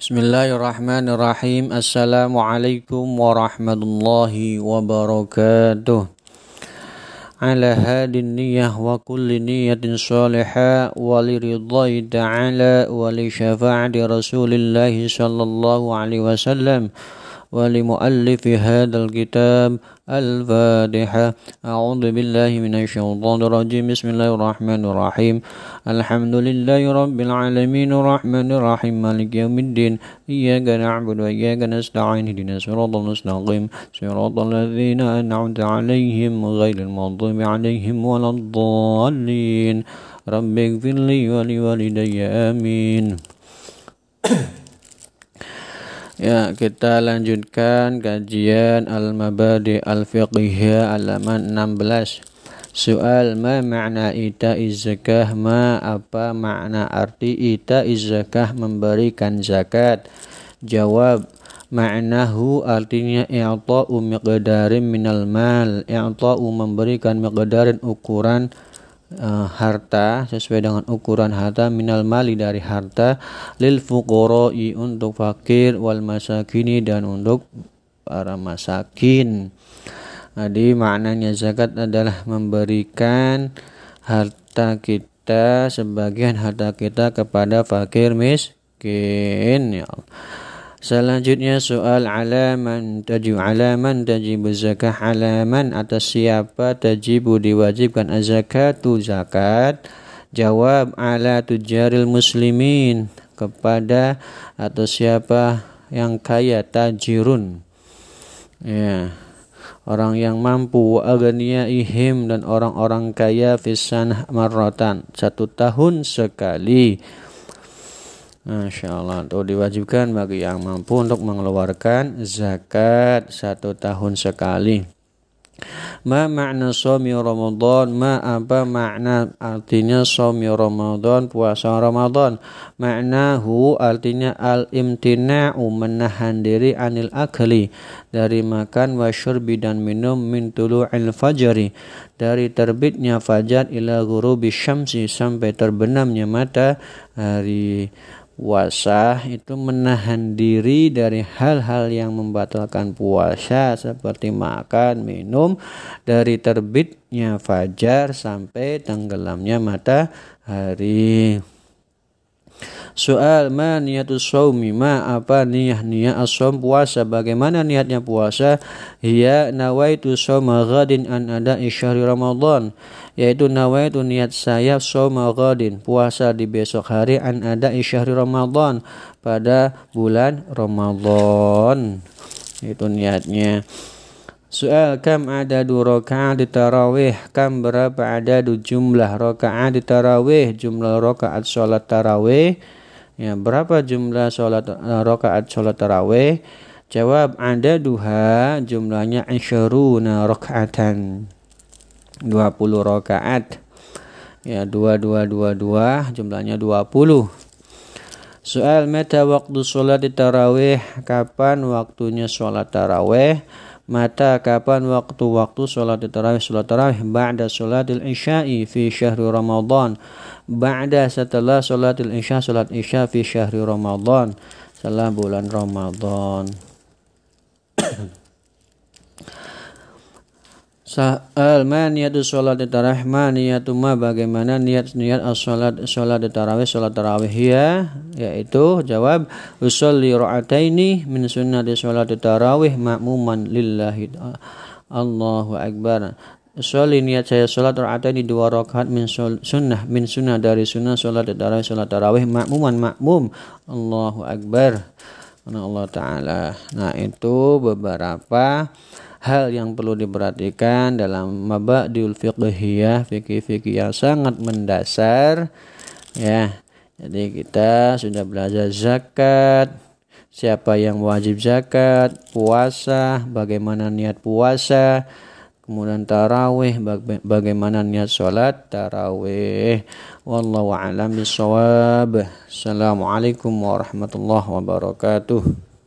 Bismillahirrahmanirrahim. Assalamualaikum warahmatullahi wabarakatuh. على هذه النية وكل نية صالحة ولرضاء تعالى ولشفاعة رسول الله صلى الله عليه وسلم ولمؤلف هذا الكتاب الفاتحة. أعوذ بالله من الشيطان الرجيم. بسم الله الرحمن الرحيم. الحمد لله رب العالمين. الرحمن الرحيم. مالك يوم الدين. إياك نعبد وإياك نستعين. اهدنا الصراط المستقيم. صراط الذين أنعمت عليهم غير المغضوب عليهم ولا الضالين. رب اغفر لي ولوالدي. آمين. Ya, kita lanjutkan kajian Al-Mabadi Al-Fiqhiyah halaman 16. Soal ma makna ita zakah ma apa makna arti ita zakah memberikan zakat? Jawab Ma'nahu artinya i'ta'u miqdarin minal mal i'ta'u memberikan miqdarin ukuran uh, harta sesuai dengan ukuran harta minal mali dari harta lil fuqara'i untuk fakir wal masakini dan untuk para masakin. Jadi maknanya zakat adalah memberikan harta kita sebagian harta kita kepada fakir miskin ya Allah. Selanjutnya soal alaman tajib alaman tajib zakah alaman atas siapa tajibu diwajibkan zakatu zakat. Jawab ala tujaril muslimin kepada atau siapa yang kaya tajirun. Ya orang yang mampu ihim dan orang-orang kaya fisan marrotan satu tahun sekali Masya Allah. Itu diwajibkan bagi yang mampu untuk mengeluarkan zakat satu tahun sekali. Ma makna somi Ramadan? Ma apa makna artinya somi Ramadan Puasa Ramadan? Maknahu artinya al-imtina'u Menahan diri anil akli. Dari makan wa syurbi dan minum Min tulu'il fajri. Dari terbitnya fajar ila gurubi syamsi Sampai terbenamnya matahari puasa itu menahan diri dari hal-hal yang membatalkan puasa seperti makan, minum dari terbitnya fajar sampai tenggelamnya matahari. Soal ma niatus saumi ma apa niat niat asom puasa? Bagaimana niatnya puasa? Ya nawaitu soma ghadin an ada isyari Ramadan. Yaitu nawaitu niat saya soma ghadin puasa di besok hari an ada isyari Ramadan pada bulan Ramadan. Itu niatnya. Soal kam ada dua rakaat di tarawih kam berapa ada jumlah rakaat di tarawih? Jumlah rakaat sholat tarawih Ya, berapa jumlah sholat uh, rakaat sholat tarawih? Jawab ada duha jumlahnya asyaruna rakaatan 20 rakaat. Ya, dua dua dua dua jumlahnya 20. Soal meta waktu sholat tarawih kapan waktunya sholat tarawih? Mata kapan waktu-waktu sholat tarawih sholat tarawih? Ba'da sholatil isya'i fi syahri Ramadan. Ba'da setelah sholatil isya sholat isya fi syahri Ramadan. Setelah bulan Ramadan Sa'al ma niyatu sholat tarawih niyatu ma bagaimana niat niat sholat sholat tarawih sholat tarawih ya. Yaitu jawab usolli ra'ataini min sunnati sholat tarawih ma'muman lillahi Allahu akbar. Soli niat saya sholat rakaat ini dua rakaat min sunnah min sunnah dari sunnah sholat tarawih sholat tarawih makmuman makmum Allahu akbar. Allah Ta'ala. Nah itu beberapa hal yang perlu diperhatikan dalam mabadiul fiqhiyah fikih-fikih yang sangat mendasar ya. Jadi kita sudah belajar zakat siapa yang wajib zakat puasa bagaimana niat puasa kemudian tarawih bagaimana niat sholat tarawih. Wallahu alam bisawab assalamualaikum warahmatullahi wabarakatuh